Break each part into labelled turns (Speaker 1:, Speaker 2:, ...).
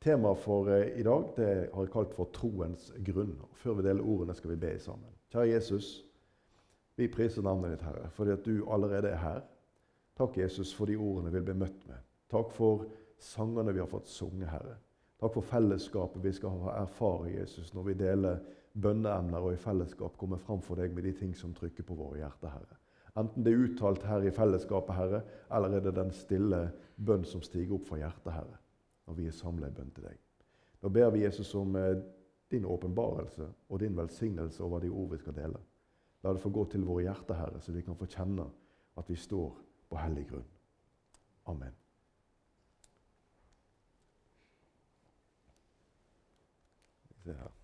Speaker 1: Temaet for eh, i dag det har jeg kalt for troens grunn. Før vi deler ordene, skal vi be sammen. Kjære Jesus, vi priser navnet ditt, Herre, fordi at du allerede er her. Takk, Jesus, for de ordene vi blir møtt med. Takk for sangene vi har fått sunge, Herre. Takk for fellesskapet vi skal ha erfare, Jesus, når vi deler bønneemner og i fellesskap kommer fram for deg med de ting som trykker på våre hjerter, Herre. Enten det er uttalt her i fellesskapet, Herre, eller er det den stille bønn som stiger opp fra hjertet, Herre, når vi er samla i bønn til deg. Nå ber vi Jesus om eh, din åpenbarelse og din velsignelse over de ord vi skal dele. La det få gå til våre hjerter, Herre, så vi kan få kjenne at vi står på hellig grunn. Amen. Se her.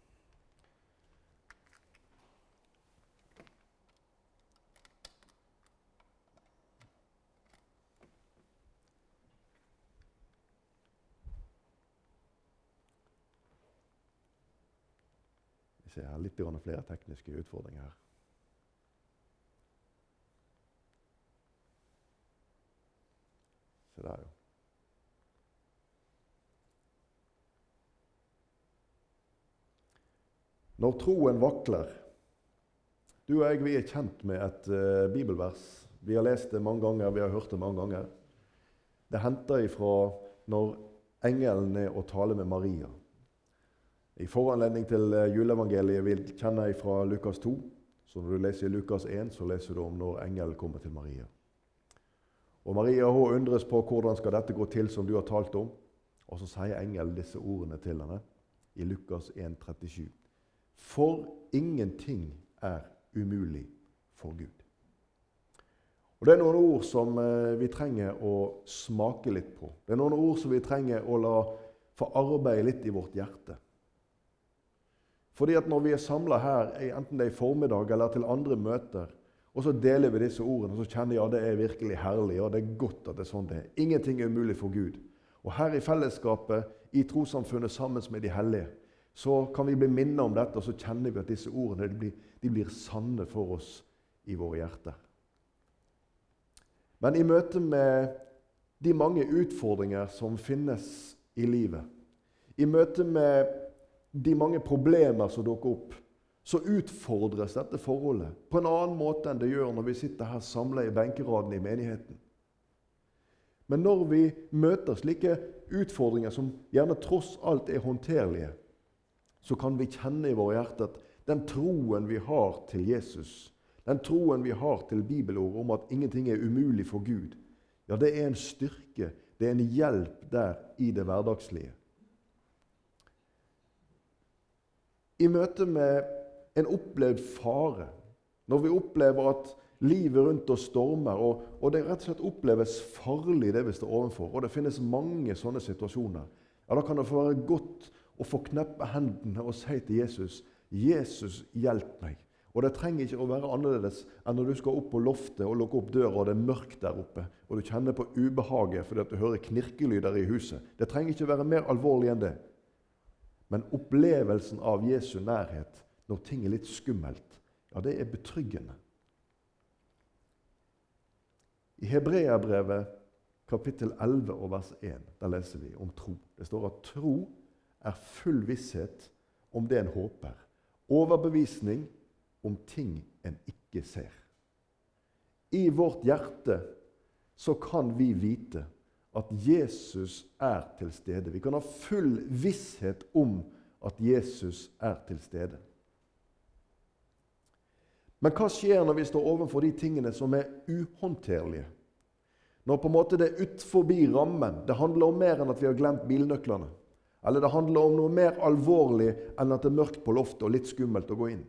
Speaker 1: Ser her litt flere tekniske utfordringer her. Se der, jo. Når troen vakler Du og jeg vi er kjent med et uh, bibelvers. Vi har lest det mange ganger, vi har hørt det mange ganger. Det henter ifra når engelen er og taler med Maria. I foranledning til eh, juleevangeliet vi kjenner fra Lukas 2. Så når du leser Lukas 1, så leser du om når engelen kommer til Maria. Og Maria hun undres på hvordan skal dette gå til som du har talt om. Og så sier engelen disse ordene til henne i Lukas 1, 37. For ingenting er umulig for Gud. Og Det er noen ord som eh, vi trenger å smake litt på. Det er noen ord som vi trenger å la få arbeide litt i vårt hjerte. Fordi at Når vi er samla her, enten det er i formiddag eller til andre møter, og så deler vi disse ordene, og så kjenner jeg at det er virkelig herlig. og det er godt at det er sånn det er. Ingenting er umulig for Gud. Og her i fellesskapet, i trossamfunnet sammen med de hellige, så kan vi bli minnet om dette, og så kjenner vi at disse ordene de blir, de blir sanne for oss i våre hjerter. Men i møte med de mange utfordringer som finnes i livet, i møte med de mange problemer som dukker opp, så utfordres dette forholdet på en annen måte enn det gjør når vi sitter her samla i benkeradene i menigheten. Men når vi møter slike utfordringer som gjerne tross alt er håndterlige, så kan vi kjenne i våre hjerter at den troen vi har til Jesus, den troen vi har til bibelordet om at ingenting er umulig for Gud, ja, det er en styrke, det er en hjelp der i det hverdagslige. I møte med en opplevd fare, når vi opplever at livet rundt oss stormer, og, og, det rett og slett oppleves farlig, det vi står overfor, og det finnes mange sånne situasjoner, ja, da kan det få være godt å få kneppe hendene og si til Jesus 'Jesus, hjelp meg'. Og Det trenger ikke å være annerledes enn når du skal opp på loftet og lukke opp døra, og det er mørkt der oppe, og du kjenner på ubehaget fordi at du hører knirkelyder i huset. Det trenger ikke å være mer alvorlig enn det. Men opplevelsen av Jesu nærhet når ting er litt skummelt, ja, det er betryggende. I Hebreabrevet kapittel 11 og vers 1 der leser vi om tro. Det står at tro er full visshet om det en håper. Overbevisning om ting en ikke ser. I vårt hjerte så kan vi vite at Jesus er til stede. Vi kan ha full visshet om at Jesus er til stede. Men hva skjer når vi står overfor de tingene som er uhåndterlige? Når på en måte det er utenfor rammen. Det handler om mer enn at vi har glemt bilnøklene. Eller det handler om noe mer alvorlig enn at det er mørkt på loftet og litt skummelt å gå inn.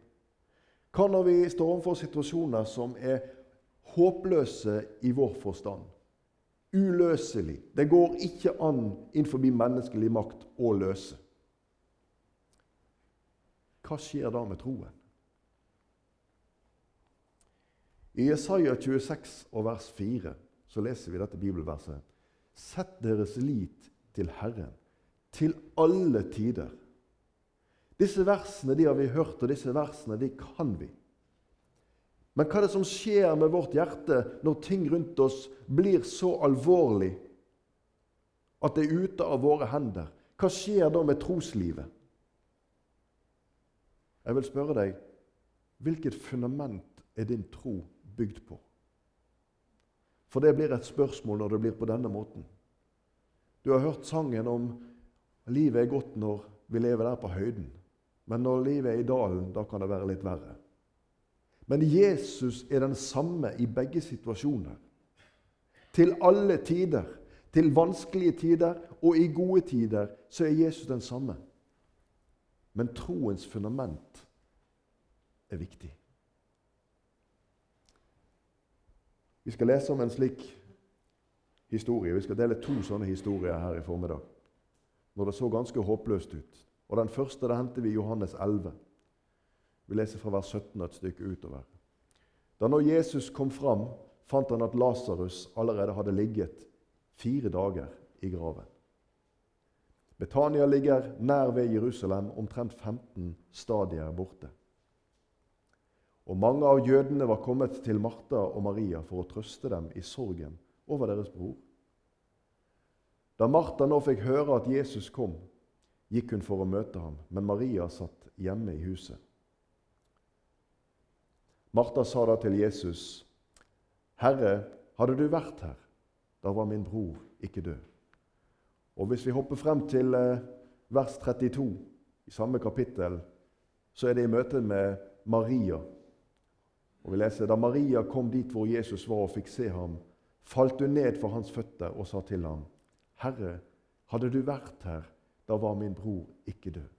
Speaker 1: Hva når vi står overfor situasjoner som er håpløse i vår forstand? Uløselig. Det går ikke an innenfor menneskelig makt å løse. Hva skjer da med troen? I Jesaja 26 og vers 4 så leser vi dette bibelverset. Sett deres lit til Herren til alle tider. Disse versene de har vi hørt, og disse versene de kan vi. Men hva er det som skjer med vårt hjerte når ting rundt oss blir så alvorlig at det er ute av våre hender? hva skjer da med troslivet? Jeg vil spørre deg hvilket fundament er din tro bygd på? For det blir et spørsmål når det blir på denne måten. Du har hørt sangen om livet er godt når vi lever der på høyden. Men når livet er i dalen, da kan det være litt verre. Men Jesus er den samme i begge situasjoner. Til alle tider. Til vanskelige tider og i gode tider så er Jesus den samme. Men troens fundament er viktig. Vi skal lese om en slik historie. Vi skal dele to sånne historier her i formiddag. Når det så ganske håpløst ut. Og Den første det henter vi i Johannes 11. Vi leser fra vers 17 et stykke utover. Da når Jesus kom fram, fant han at Lasarus allerede hadde ligget fire dager i graven. Betania ligger nær ved Jerusalem, omtrent 15 stadier borte. Og mange av jødene var kommet til Martha og Maria for å trøste dem i sorgen over deres bror. Da Martha nå fikk høre at Jesus kom, gikk hun for å møte ham, men Maria satt hjemme i huset. Martha sa da til Jesus, 'Herre, hadde du vært her, da var min bror ikke død.' Og Hvis vi hopper frem til eh, vers 32 i samme kapittel, så er det i møte med Maria. Og vi leser, Da Maria kom dit hvor Jesus var og fikk se ham, falt hun ned for hans føtter og sa til ham, 'Herre, hadde du vært her, da var min bror ikke død.'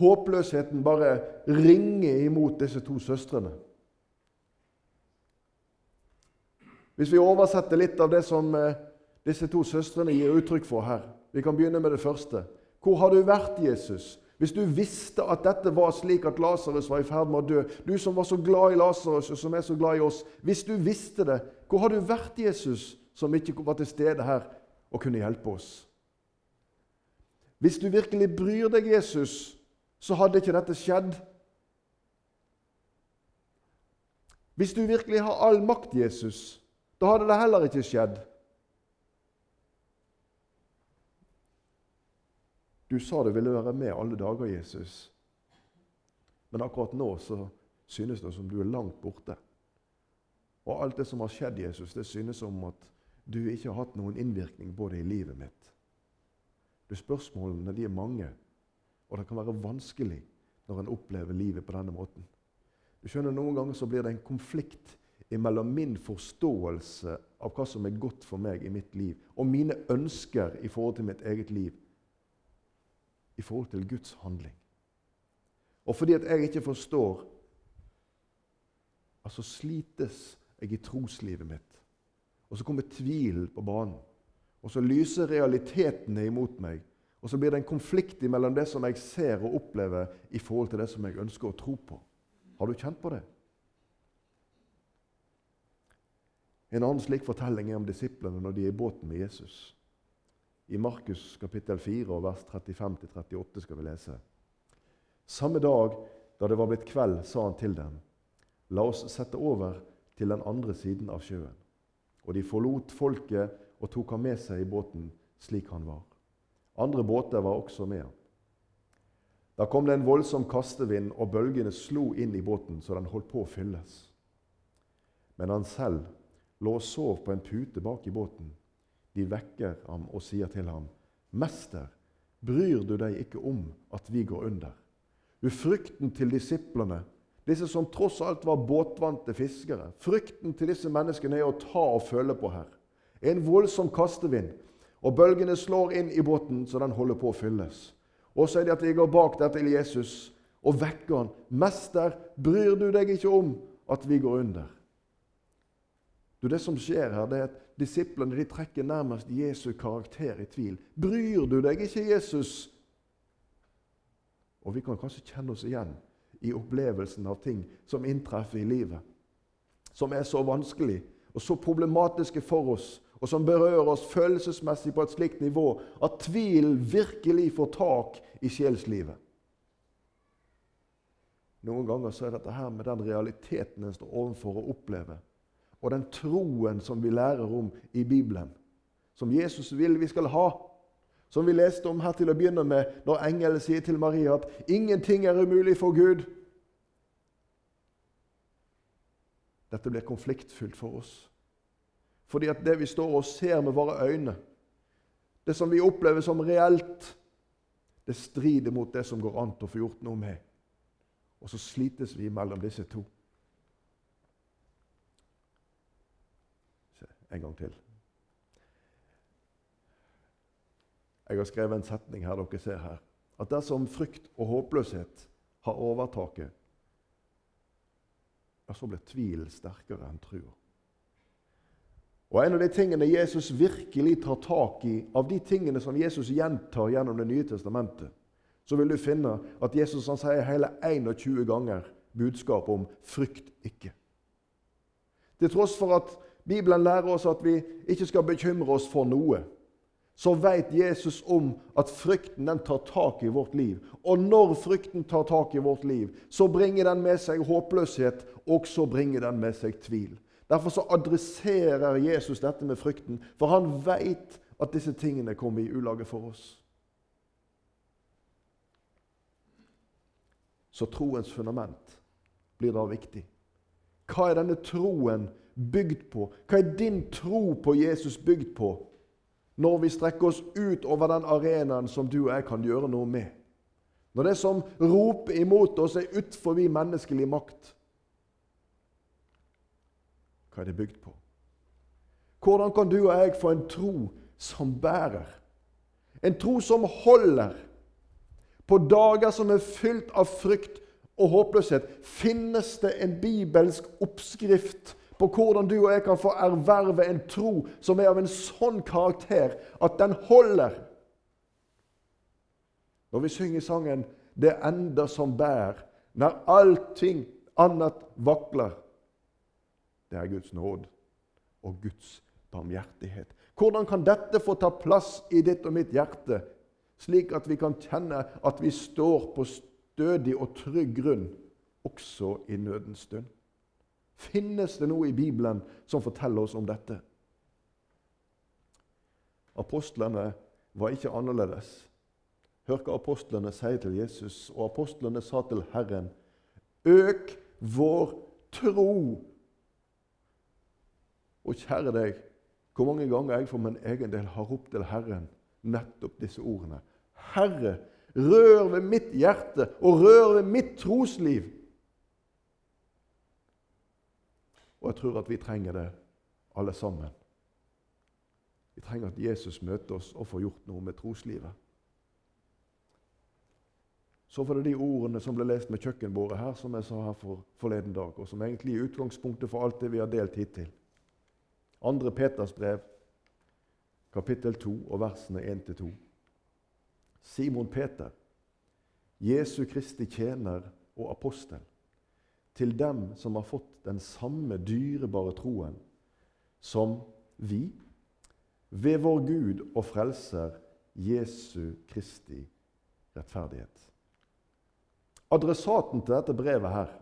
Speaker 1: Håpløsheten bare ringer imot disse to søstrene. Hvis vi oversetter litt av det som eh, disse to søstrene gir uttrykk for her Vi kan begynne med det første. Hvor har du vært, Jesus? Hvis du visste at dette var slik at Lasarus var i ferd med å dø, du som var så glad i Lasarus og som er så glad i oss, hvis du visste det, hvor har du vært, Jesus, som ikke var til stede her og kunne hjelpe oss? Hvis du virkelig bryr deg, Jesus, så hadde ikke dette skjedd. Hvis du virkelig har all makt, Jesus, da hadde det heller ikke skjedd. Du sa du ville være med alle dager, Jesus. Men akkurat nå så synes det som du er langt borte. Og alt det som har skjedd, Jesus, det synes som at du ikke har hatt noen innvirkning på det i livet mitt. Du, Spørsmålene de er mange. Og det kan være vanskelig når en opplever livet på denne måten. Du skjønner, Noen ganger så blir det en konflikt mellom min forståelse av hva som er godt for meg i mitt liv, og mine ønsker i forhold til mitt eget liv, i forhold til Guds handling. Og fordi at jeg ikke forstår, altså slites jeg i troslivet mitt. Og så kommer tvilen på banen. Og så lyser realitetene imot meg. Og så blir det en konflikt mellom det som jeg ser og opplever, i forhold til det som jeg ønsker å tro på. Har du kjent på det? En annen slik fortelling er om disiplene når de er i båten med Jesus. I Markus kapittel 4 vers 35-38 skal vi lese. Samme dag da det var blitt kveld, sa han til dem, la oss sette over til den andre siden av sjøen. Og de forlot folket og tok ham med seg i båten slik han var. Andre båter var også med. Da kom det en voldsom kastevind, og bølgene slo inn i båten så den holdt på å fylles. Men han selv lå og sov på en pute bak i båten. De vekker ham og sier til ham, 'Mester, bryr du deg ikke om at vi går under?' Du, frykten til disiplene, disse som tross alt var båtvante fiskere, frykten til disse menneskene er å ta og føle på her. En voldsom kastevind. Og bølgene slår inn i båten så den holder på å fylles. Og så er det at de går bak der til Jesus og vekker han. 'Mester, bryr du deg ikke om at vi går under?' Du, Det som skjer her, det er at disiplene de trekker nærmest Jesu karakter i tvil. 'Bryr du deg ikke, Jesus?' Og vi kan kanskje kjenne oss igjen i opplevelsen av ting som inntreffer i livet. Som er så vanskelig og så problematiske for oss og som berører oss følelsesmessig på et slikt nivå at tvilen virkelig får tak i sjelslivet. Noen ganger så er dette her med den realiteten en står overfor å oppleve, og den troen som vi lærer om i Bibelen, som Jesus vil vi skal ha, Som vi leste om her til å begynne med, når engelen sier til Maria at 'ingenting er umulig for Gud'. Dette blir konfliktfylt for oss. Fordi at det vi står og ser med våre øyne, det som vi opplever som reelt, det strider mot det som går an til å få gjort noe med. Og så slites vi mellom disse to. En gang til. Jeg har skrevet en setning her dere ser her. At dersom frykt og håpløshet har overtaket, ja, så blir tvil sterkere enn trua. Og En av de tingene Jesus virkelig tar tak i, av de tingene som Jesus gjentar gjennom Det nye testamentet, så vil du finne at Jesus han sier hele 21 ganger budskap om 'frykt ikke'. Til tross for at Bibelen lærer oss at vi ikke skal bekymre oss for noe, så vet Jesus om at frykten den tar tak i vårt liv. Og når frykten tar tak i vårt liv, så bringer den med seg håpløshet, og så bringer den med seg tvil. Derfor så adresserer Jesus dette med frykten, for han vet at disse tingene kommer i ulage for oss. Så troens fundament blir da viktig. Hva er denne troen bygd på? Hva er din tro på Jesus bygd på når vi strekker oss ut over den arenaen som du og jeg kan gjøre noe med? Når det som roper imot oss, er utenfor menneskelig makt? Hva det bygd på? Hvordan kan du og jeg få en tro som bærer? En tro som holder. På dager som er fylt av frykt og håpløshet, finnes det en bibelsk oppskrift på hvordan du og jeg kan få erverve en tro som er av en sånn karakter at den holder. Når vi synger sangen 'Det ender som bær', når allting annet vakler det er Guds nåd og Guds barmhjertighet. Hvordan kan dette få ta plass i ditt og mitt hjerte, slik at vi kan kjenne at vi står på stødig og trygg grunn også i nødens stund? Finnes det noe i Bibelen som forteller oss om dette? Apostlene var ikke annerledes. Hør hva apostlene sier til Jesus, og apostlene sa til Herren.: Øk vår tro og kjære deg, hvor mange ganger jeg for min egen del har ropt til Herren nettopp disse ordene. Herre, rør ved mitt hjerte og rør ved mitt trosliv. Og jeg tror at vi trenger det, alle sammen. Vi trenger at Jesus møter oss og får gjort noe med troslivet. Så var det de ordene som ble lest med kjøkkenbordet her, som jeg sa her for, forleden dag, og som egentlig er utgangspunktet for alt det vi har delt hittil. Andre Peters brev, kapittel 2 og versene 1-2. Simon Peter, Jesu Kristi tjener og apostel, til dem som har fått den samme dyrebare troen som vi, ved vår Gud og Frelser Jesu Kristi rettferdighet. Adressaten til dette brevet her,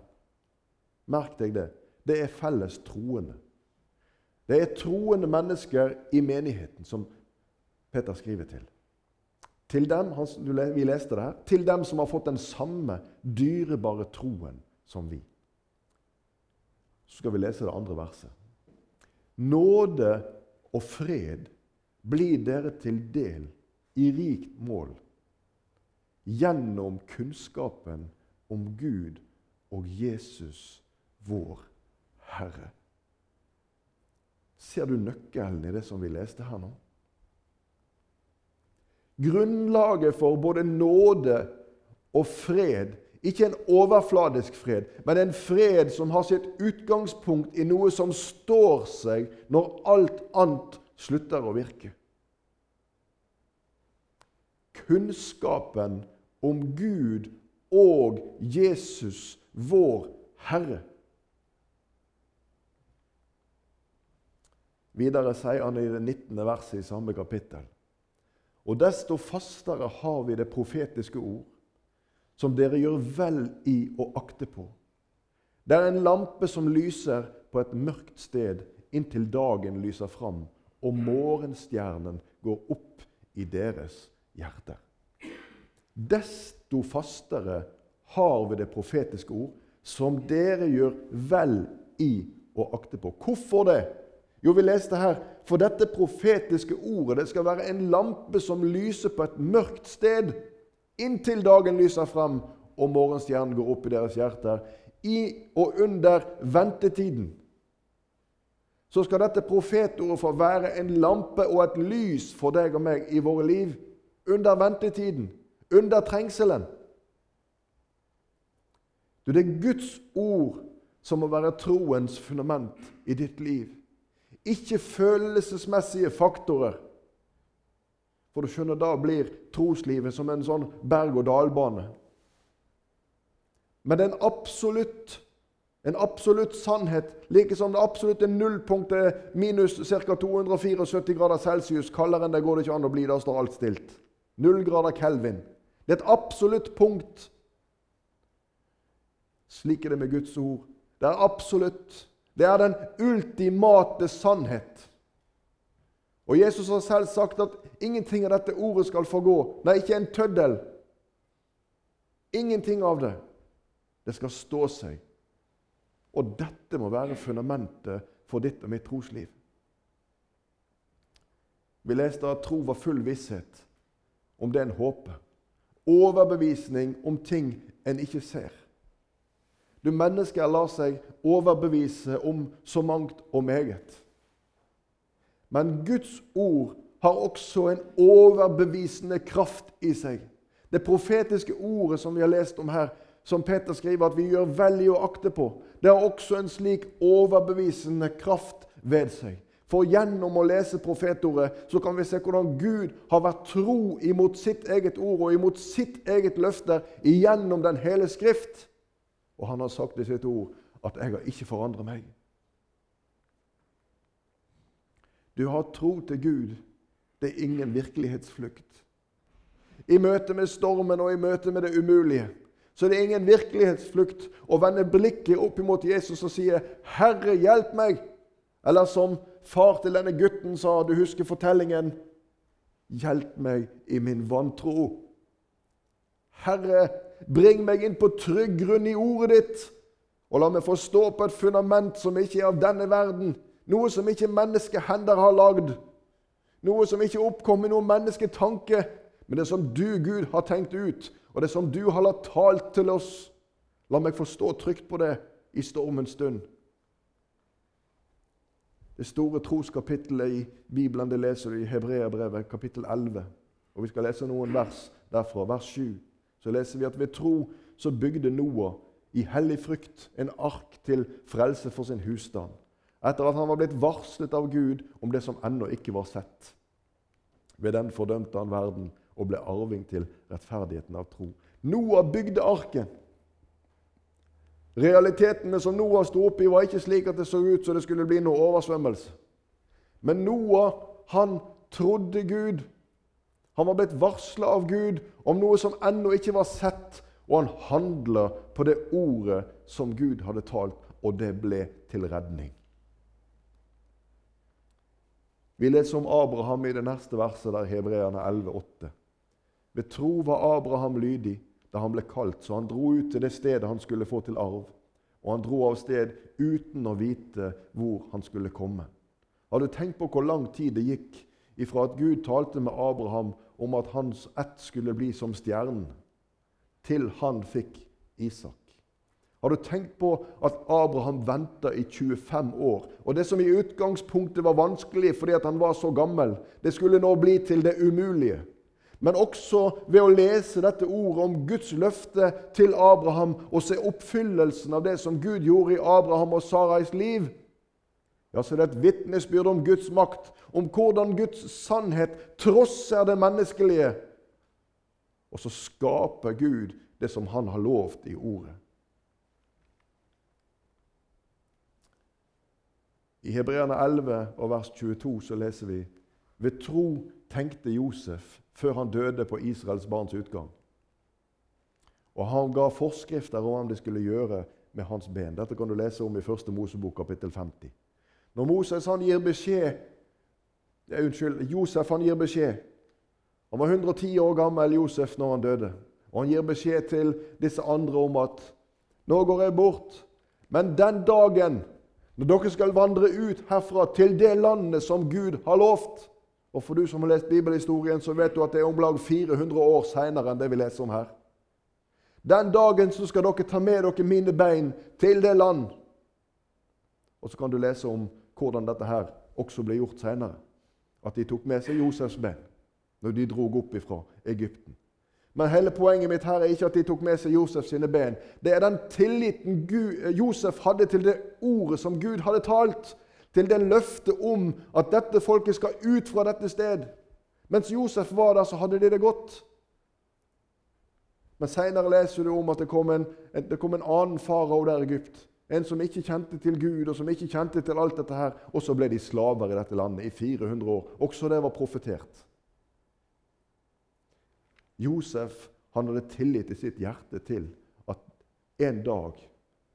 Speaker 1: merk deg det, det er felles troende. Det er troende mennesker i menigheten som Peter skriver til. Til dem, vi leste det her, til dem som har fått den samme dyrebare troen som vi. Så skal vi lese det andre verset. Nåde og fred blir dere til del i rikt mål gjennom kunnskapen om Gud og Jesus, vår Herre. Ser du nøkkelen i det som vi leste her nå? Grunnlaget for både nåde og fred ikke en overfladisk fred, men en fred som har sitt utgangspunkt i noe som står seg når alt annet slutter å virke. Kunnskapen om Gud og Jesus, vår Herre. Videre sier han i det 19. verset i samme kapittel. Og desto fastere har vi det profetiske ord, som dere gjør vel i å akte på. Det er en lampe som lyser på et mørkt sted inntil dagen lyser fram og morgenstjernen går opp i deres hjerter. Desto fastere har vi det profetiske ord, som dere gjør vel i å akte på. Hvorfor det? Jo, vi leste her For dette profetiske ordet det skal være en lampe som lyser på et mørkt sted, inntil dagen lyser frem og morgenstjernen går opp i deres hjerter. I og under ventetiden så skal dette profetordet få være en lampe og et lys for deg og meg i våre liv. Under ventetiden, under trengselen. Du, Det er Guds ord som må være troens fundament i ditt liv. Ikke følelsesmessige faktorer. For du skjønner, da blir troslivet som en sånn berg-og-dal-bane. Men det er en absolutt, en absolutt sannhet, like som det absolutte nullpunktet minus ca. 274 grader celsius. Kaldere enn det går det ikke an å bli. Da står alt stilt. Null grader kelvin. Det er et absolutt punkt. Slik er det med Guds ord. Det er absolutt. Det er den ultimate sannhet. Og Jesus har selv sagt at ingenting av dette ordet skal forgå. Nei, ikke en tøddel. Ingenting av det. Det skal stå seg. Og dette må være fundamentet for ditt og mitt trosliv. Vi leste at tro var full visshet om det en håper. Overbevisning om ting en ikke ser. Du mennesker lar seg overbevise om så mangt og meget. Men Guds ord har også en overbevisende kraft i seg. Det profetiske ordet som vi har lest om her, som Peter skriver at vi gjør vel i å akte på, det har også en slik overbevisende kraft ved seg. For gjennom å lese profetordet så kan vi se hvordan Gud har vært tro imot sitt eget ord og imot sitt eget løfter igjennom den hele Skrift. Og han har sagt i sitt ord at 'jeg har ikke forandret meg'. Du har tro til Gud. Det er ingen virkelighetsflukt. I møte med stormen og i møte med det umulige så det er ingen virkelighetsflukt å vende blikket opp mot Jesus og si 'Herre, hjelp meg'. Eller som far til denne gutten sa, du husker fortellingen 'Hjelp meg i min vantro'. Herre, Bring meg inn på trygg grunn i ordet ditt, og la meg få stå på et fundament som ikke er av denne verden, noe som ikke menneskehender har lagd, noe som ikke oppkommer noen mennesketanke, men det som du, Gud, har tenkt ut, og det som du har latt talt til oss. La meg få stå trygt på det i stormens stund. Det store troskapittelet i Bibelen det leser du i Hebreabrevet, kapittel 11. Og Vi skal lese noen vers derfra, vers 7 så leser vi at ved tro så bygde Noah i hellig frykt en ark til frelse for sin husstand, etter at han var blitt varslet av Gud om det som ennå ikke var sett. Ved den fordømte han verden og ble arving til rettferdigheten av tro. Noah bygde arken. Realitetene som Noah sto oppi, var ikke slik at det så ut som det skulle bli noe oversvømmelse. Men Noah, han trodde Gud han var blitt varsla av Gud om noe som ennå ikke var sett, og han handla på det ordet som Gud hadde talt, og det ble til redning. Vi leser om Abraham i det neste verset, der Hebreerne 11,8. Ved tro var Abraham lydig da han ble kalt, så han dro ut til det stedet han skulle få til arv. Og han dro av sted uten å vite hvor han skulle komme. Har du tenkt på hvor lang tid det gikk ifra at Gud talte med Abraham om at hans ett skulle bli som stjernen, til han fikk Isak. Har du tenkt på at Abraham venta i 25 år? Og det som i utgangspunktet var vanskelig fordi han var så gammel, det skulle nå bli til det umulige. Men også ved å lese dette ordet om Guds løfte til Abraham og se oppfyllelsen av det som Gud gjorde i Abraham og Sarais liv, ja, så det er et vitnesbyrd om Guds makt, om hvordan Guds sannhet trosser det menneskelige. Og så skaper Gud det som Han har lovt i Ordet. I Hebreerne 11 og vers 22 så leser vi ved tro tenkte Josef før han døde på Israels barns utgang. Og han ga forskrifter om hva de skulle gjøre med hans ben. Dette kan du lese om i 1. Mosebok kapittel 50. Når Moses han gir beskjed Unnskyld, Josef han gir beskjed Han var 110 år gammel, Josef, når han døde. Og han gir beskjed til disse andre om at nå går jeg bort, men den dagen når dere skal vandre ut herfra til det landet som Gud har lovt Og for du som har lest bibelhistorien, så vet du at det er om lag 400 år seinere enn det vi leser om her. Den dagen så skal dere ta med dere mine bein til det land. Og så kan du lese om hvordan dette her også ble gjort senere. At de tok med seg Josefs ben, når de drog opp ifra Egypten. Men hele poenget mitt her er ikke at de tok med seg Josef sine ben. Det er den tilliten Gud, Josef hadde til det ordet som Gud hadde talt. Til det løftet om at dette folket skal ut fra dette sted. Mens Josef var der, så hadde de det godt. Men seinere leser du om at det kom en, det kom en annen farao der i Egypt. En som ikke kjente til Gud, og som ikke kjente til alt dette her. Og så ble de slaver i dette landet i 400 år. Også det var profetert. Josef han hadde tillit i sitt hjerte til at en dag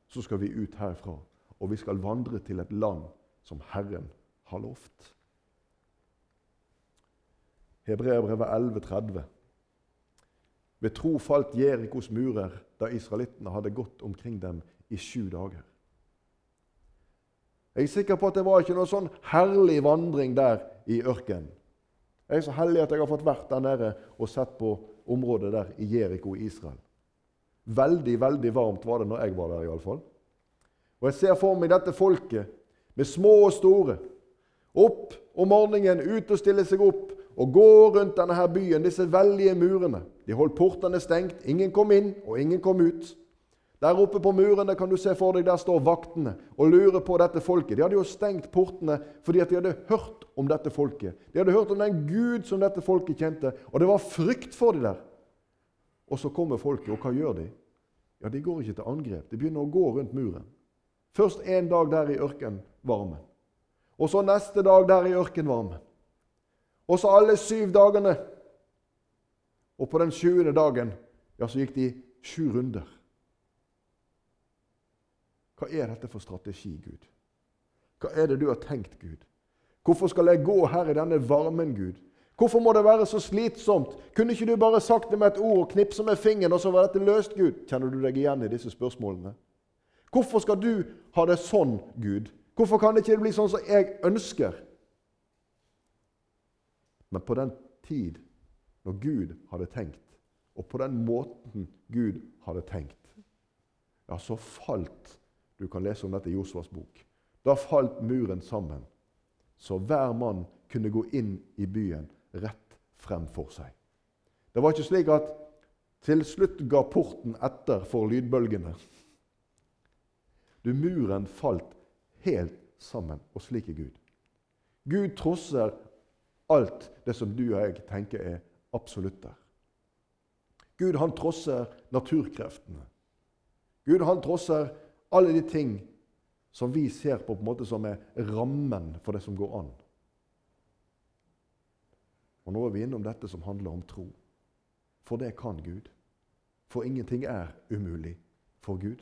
Speaker 1: så skal vi ut herfra, og vi skal vandre til et land som Herren har lovt. Hebreabrevet 11,30. Ved tro falt Jerikos murer da israelittene hadde gått omkring dem i sju dager. Jeg er sikker på at det var ikke noe sånn herlig vandring der i ørkenen. Jeg er så heldig at jeg har fått vært der nede og sett på området der i Jeriko i Israel. Veldig, veldig varmt var det når jeg var der, iallfall. Og jeg ser for meg dette folket, med små og store, opp om morgenen, ut og stille seg opp og gå rundt denne her byen, disse veldige murene. De holdt portene stengt. Ingen kom inn, og ingen kom ut. Der oppe på murene kan du se for deg, der står vaktene og lurer på dette folket. De hadde jo stengt portene fordi at de hadde hørt om dette folket. De hadde hørt om den Gud som dette folket kjente, og det var frykt for dem der. Og så kommer folket, og hva gjør de? Ja, De går ikke til angrep. De begynner å gå rundt muren. Først en dag der i ørkenvarmen. Og så neste dag der i ørkenvarmen. Og så alle syv dagene. Og på den sjuende dagen ja, så gikk de sju runder. Hva er dette for strategi, Gud? Hva er det du har tenkt, Gud? Hvorfor skal jeg gå her i denne varmen, Gud? Hvorfor må det være så slitsomt? Kunne ikke du bare sagt det med et ord og knipse med fingeren, og så var dette løst, Gud? Kjenner du deg igjen i disse spørsmålene? Hvorfor skal du ha det sånn, Gud? Hvorfor kan det ikke bli sånn som jeg ønsker? Men på den tid når Gud hadde tenkt, og på den måten Gud hadde tenkt, ja, så falt du kan lese om dette i Josvas bok. Da falt muren sammen, så hver mann kunne gå inn i byen rett frem for seg. Det var ikke slik at til slutt ga porten etter for lydbølgene. Du, muren falt helt sammen, og slik er Gud. Gud trosser alt det som du og jeg tenker er absolutter. Gud han trosser naturkreftene. Gud han trosser alle de ting som vi ser på, på en måte som er rammen for det som går an. Og Nå er vi innom dette som handler om tro. For det kan Gud. For ingenting er umulig for Gud.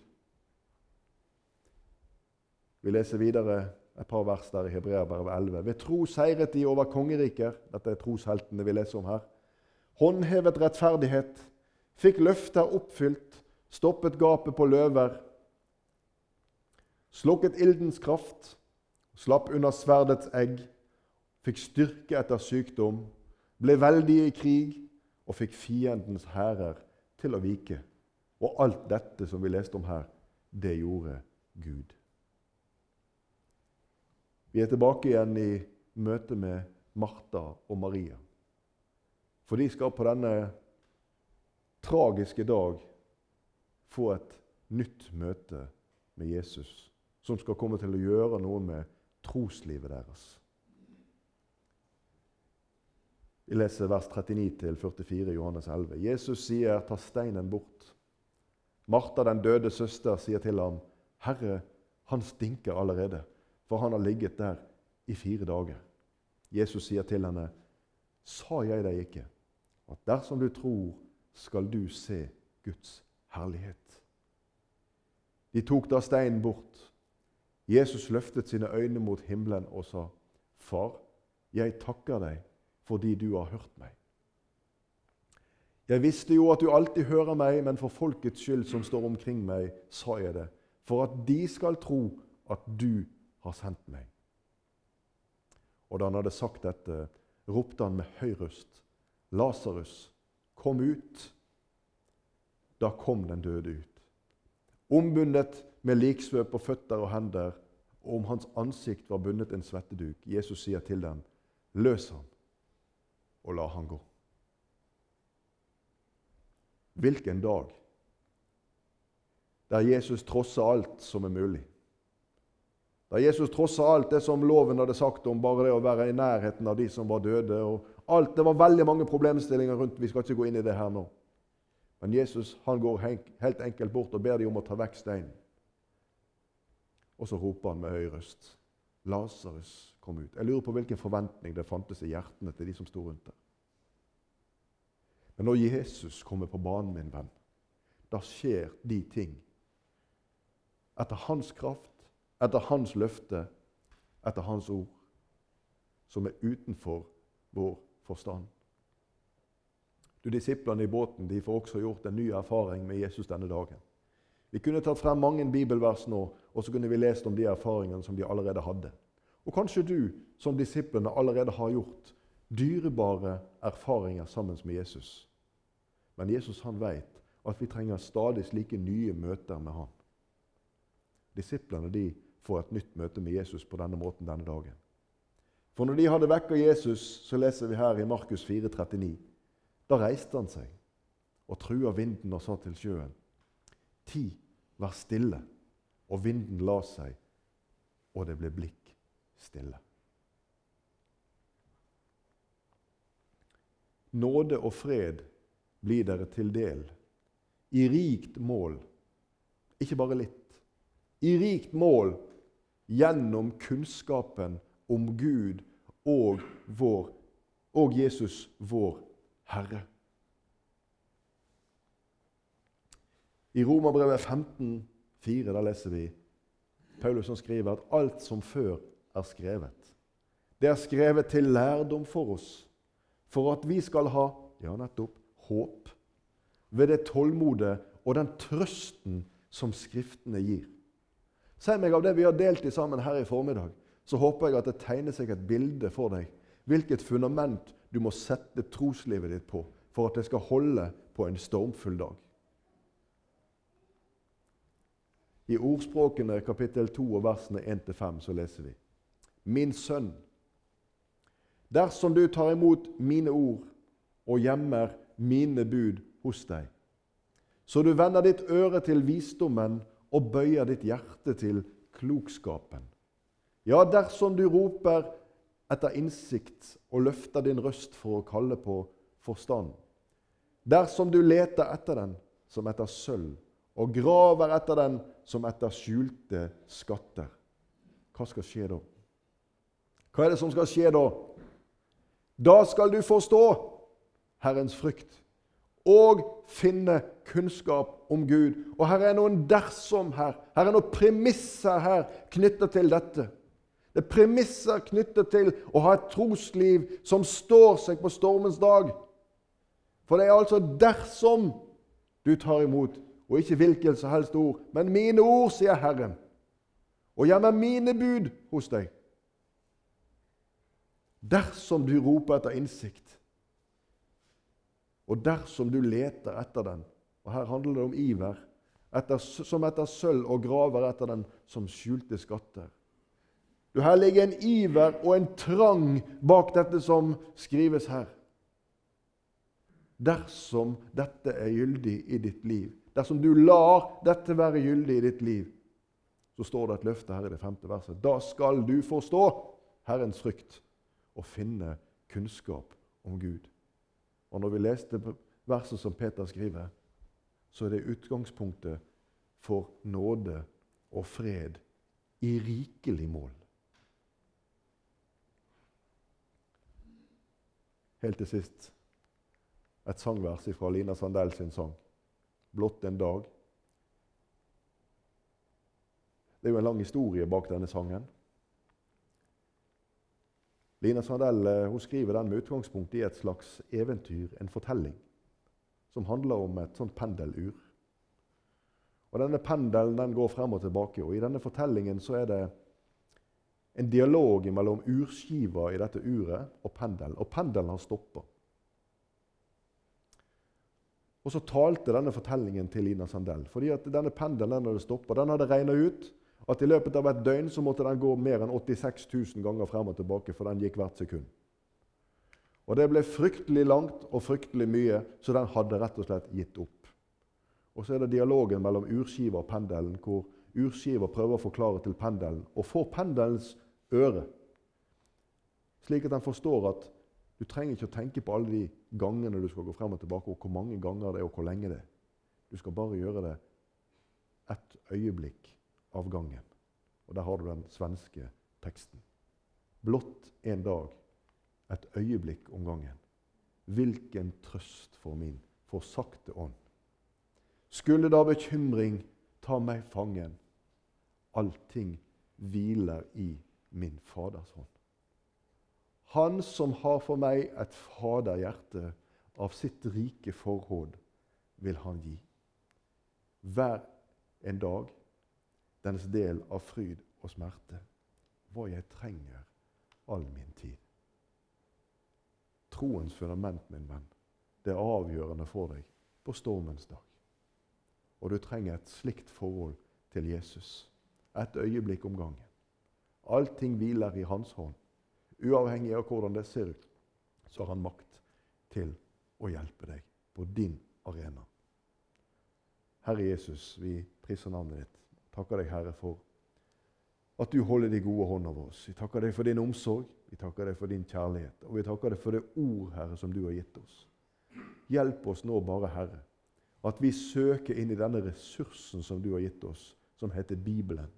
Speaker 1: Vi leser videre et par vers der i Hebreabrevet 11. Ved tro seiret de over kongeriker. Dette er trosheltene vi leser om her. Håndhevet rettferdighet, fikk løfter oppfylt, stoppet gapet på løver slukket ildens kraft, slapp unna sverdets egg, fikk styrke etter sykdom, ble veldige i krig og fikk fiendens hærer til å vike. Og alt dette som vi leste om her, det gjorde Gud. Vi er tilbake igjen i møte med Martha og Maria. For de skal på denne tragiske dag få et nytt møte med Jesus som skal komme til å gjøre noe med troslivet deres. Vi leser vers 39-44 i Johannes 11. Jesus sier, 'Ta steinen bort'. Martha, den døde søster, sier til ham, 'Herre, han stinker allerede, for han har ligget der i fire dager.' Jesus sier til henne, 'Sa jeg deg ikke, at dersom du tror, skal du se Guds herlighet?' De tok da steinen bort. Jesus løftet sine øyne mot himmelen og sa, 'Far, jeg takker deg fordi du har hørt meg.' Jeg visste jo at du alltid hører meg, men for folkets skyld som står omkring meg, sa jeg det, for at de skal tro at du har sendt meg. Og da han hadde sagt dette, ropte han med høy røst, Lasarus, kom ut. Da kom den døde ut. Ombundet med liksvøp på føtter og hender, og om hans ansikt var bundet en svetteduk. Jesus sier til dem, løs ham og la han gå. Hvilken dag der Jesus trosser alt som er mulig. Der Jesus trosser alt det som loven hadde sagt om bare det å være i nærheten av de som var døde. og alt, Det var veldig mange problemstillinger rundt. Vi skal ikke gå inn i det her nå. Men Jesus han går helt enkelt bort og ber dem om å ta vekk steinen. Og så roper han med høy røst. Lasarus kom ut. Jeg lurer på hvilken forventning det fantes i hjertene til de som sto rundt der. Men når Jesus kommer på banen, min venn, da skjer de ting. Etter hans kraft, etter hans løfte, etter hans ord, som er utenfor vår forstand. Du, Disiplene i båten de får også gjort en ny erfaring med Jesus denne dagen. Vi kunne tatt frem mange bibelvers nå, og så kunne vi lest om de erfaringene som de allerede hadde. Og kanskje du, som disiplene, allerede har gjort dyrebare erfaringer sammen med Jesus. Men Jesus han vet at vi trenger stadig slike nye møter med ham. Disiplene de får et nytt møte med Jesus på denne måten denne dagen. For når de hadde vekka Jesus, så leser vi her i Markus 4, 39, da reiste han seg og trua vinden og sa til sjøen.: Ti, vær stille. Og vinden la seg, og det ble blikk stille. Nåde og fred blir dere til del. I rikt mål. Ikke bare litt. I rikt mål gjennom kunnskapen om Gud og, vår, og Jesus, vår Herre. I Romerbrevet 15, 4, der leser vi Paulus som skriver at alt som før er skrevet. Det er skrevet til lærdom for oss, for at vi skal ha ja, nettopp håp ved det tålmodet og den trøsten som Skriftene gir. Si meg av det vi har delt i sammen her i formiddag, så håper jeg at det tegner seg et bilde for deg hvilket fundament du må sette troslivet ditt på for at det skal holde på en stormfull dag. I Ordspråkene kapittel 2 og versene 1-5 så leser vi Min sønn, dersom du tar imot mine ord og gjemmer mine bud hos deg. Så du vender ditt øre til visdommen og bøyer ditt hjerte til klokskapen. Ja, dersom du roper etter innsikt og løfter din røst for å kalle på forstand. Dersom du leter etter den som etter sølv, og graver etter den som etter skjulte skatter. Hva skal skje da? Hva er det som skal skje da? Da skal du forstå Herrens frykt og finne kunnskap om Gud. Og her er noen dersom her. Her er noen premisser her knyttet til dette. Det er premisser knyttet til å ha et trosliv som står seg på stormens dag. For det er altså dersom du tar imot, og ikke hvilket som helst ord, men mine ord, sier Herren, og gjemmer mine bud hos deg. Dersom du roper etter innsikt, og dersom du leter etter den Og her handler det om iver, etter, som etter sølv, og graver etter den som skjulte skatter. Du, Her ligger en iver og en trang bak dette som skrives her. Dersom dette er gyldig i ditt liv, dersom du lar dette være gyldig i ditt liv, så står det et løfte her i det femte verset. Da skal du forstå Herrens frykt og finne kunnskap om Gud. Og når vi leste verset som Peter skriver, så er det utgangspunktet for nåde og fred i rikelig mål. Helt til sist et sangvers fra Lina Sandell sin sang 'Blott en dag'. Det er jo en lang historie bak denne sangen. Lina Sandell eh, hun skriver den med utgangspunkt i et slags eventyr, en fortelling. som handler om et sånt pendelur. Og Denne pendelen den går frem og tilbake. og I denne fortellingen så er det en dialog mellom urskiva i dette uret og pendelen. Og pendelen har stoppa. Og så talte denne fortellingen til Lina Sandell. fordi at denne pendelen den hadde stoppa. Den hadde regna ut at i løpet av et døgn så måtte den gå mer enn 86 000 ganger frem og tilbake, for den gikk hvert sekund. Og Det ble fryktelig langt og fryktelig mye, så den hadde rett og slett gitt opp. Og så er det dialogen mellom urskiva og pendelen, hvor urskiva prøver å forklare til pendelen og får pendelens øre, slik at den forstår at du trenger ikke å tenke på alle de gangene du skal gå frem og tilbake, og hvor mange ganger det er, og hvor lenge det er. Du skal bare gjøre det ett øyeblikk av gangen. Og Der har du den svenske teksten. Blott en dag, et øyeblikk om gangen. Hvilken trøst for min forsakte ånd. Skulle da bekymring ta meg fangen, allting hviler i min Faders hånd. Han som har for meg et faderhjerte, av sitt rike forråd vil han gi. Hver en dag dennes del av fryd og smerte, hva jeg trenger all min tid. Troens fundament, min venn, det er avgjørende for deg på stormens dag. Og du trenger et slikt forhold til Jesus. Et øyeblikk om gangen. Allting hviler i hans hånd. Uavhengig av hvordan det ser ut, så har han makt til å hjelpe deg på din arena. Herre Jesus, vi priser navnet ditt. Takker deg, Herre, for at du holder de gode hånd over oss. Vi takker deg for din omsorg, vi takker deg for din kjærlighet. Og vi takker deg for det ord, Herre, som du har gitt oss. Hjelp oss nå bare, Herre, at vi søker inn i denne ressursen som du har gitt oss, som heter Bibelen.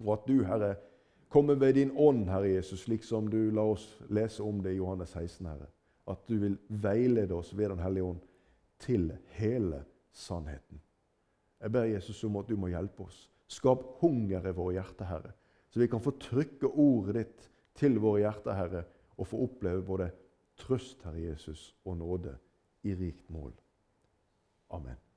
Speaker 1: Og at du, Herre, kommer ved din ånd, Herre Jesus, slik som du la oss lese om det i Johannes 16, Herre. At du vil veilede oss ved Den hellige ånd til hele sannheten. Jeg ber Jesus om at du må hjelpe oss. Skap hunger i våre hjerter, Herre, så vi kan få trykke ordet ditt til våre hjerter, Herre, og få oppleve både trøst, Herre Jesus, og nåde i rikt mål. Amen.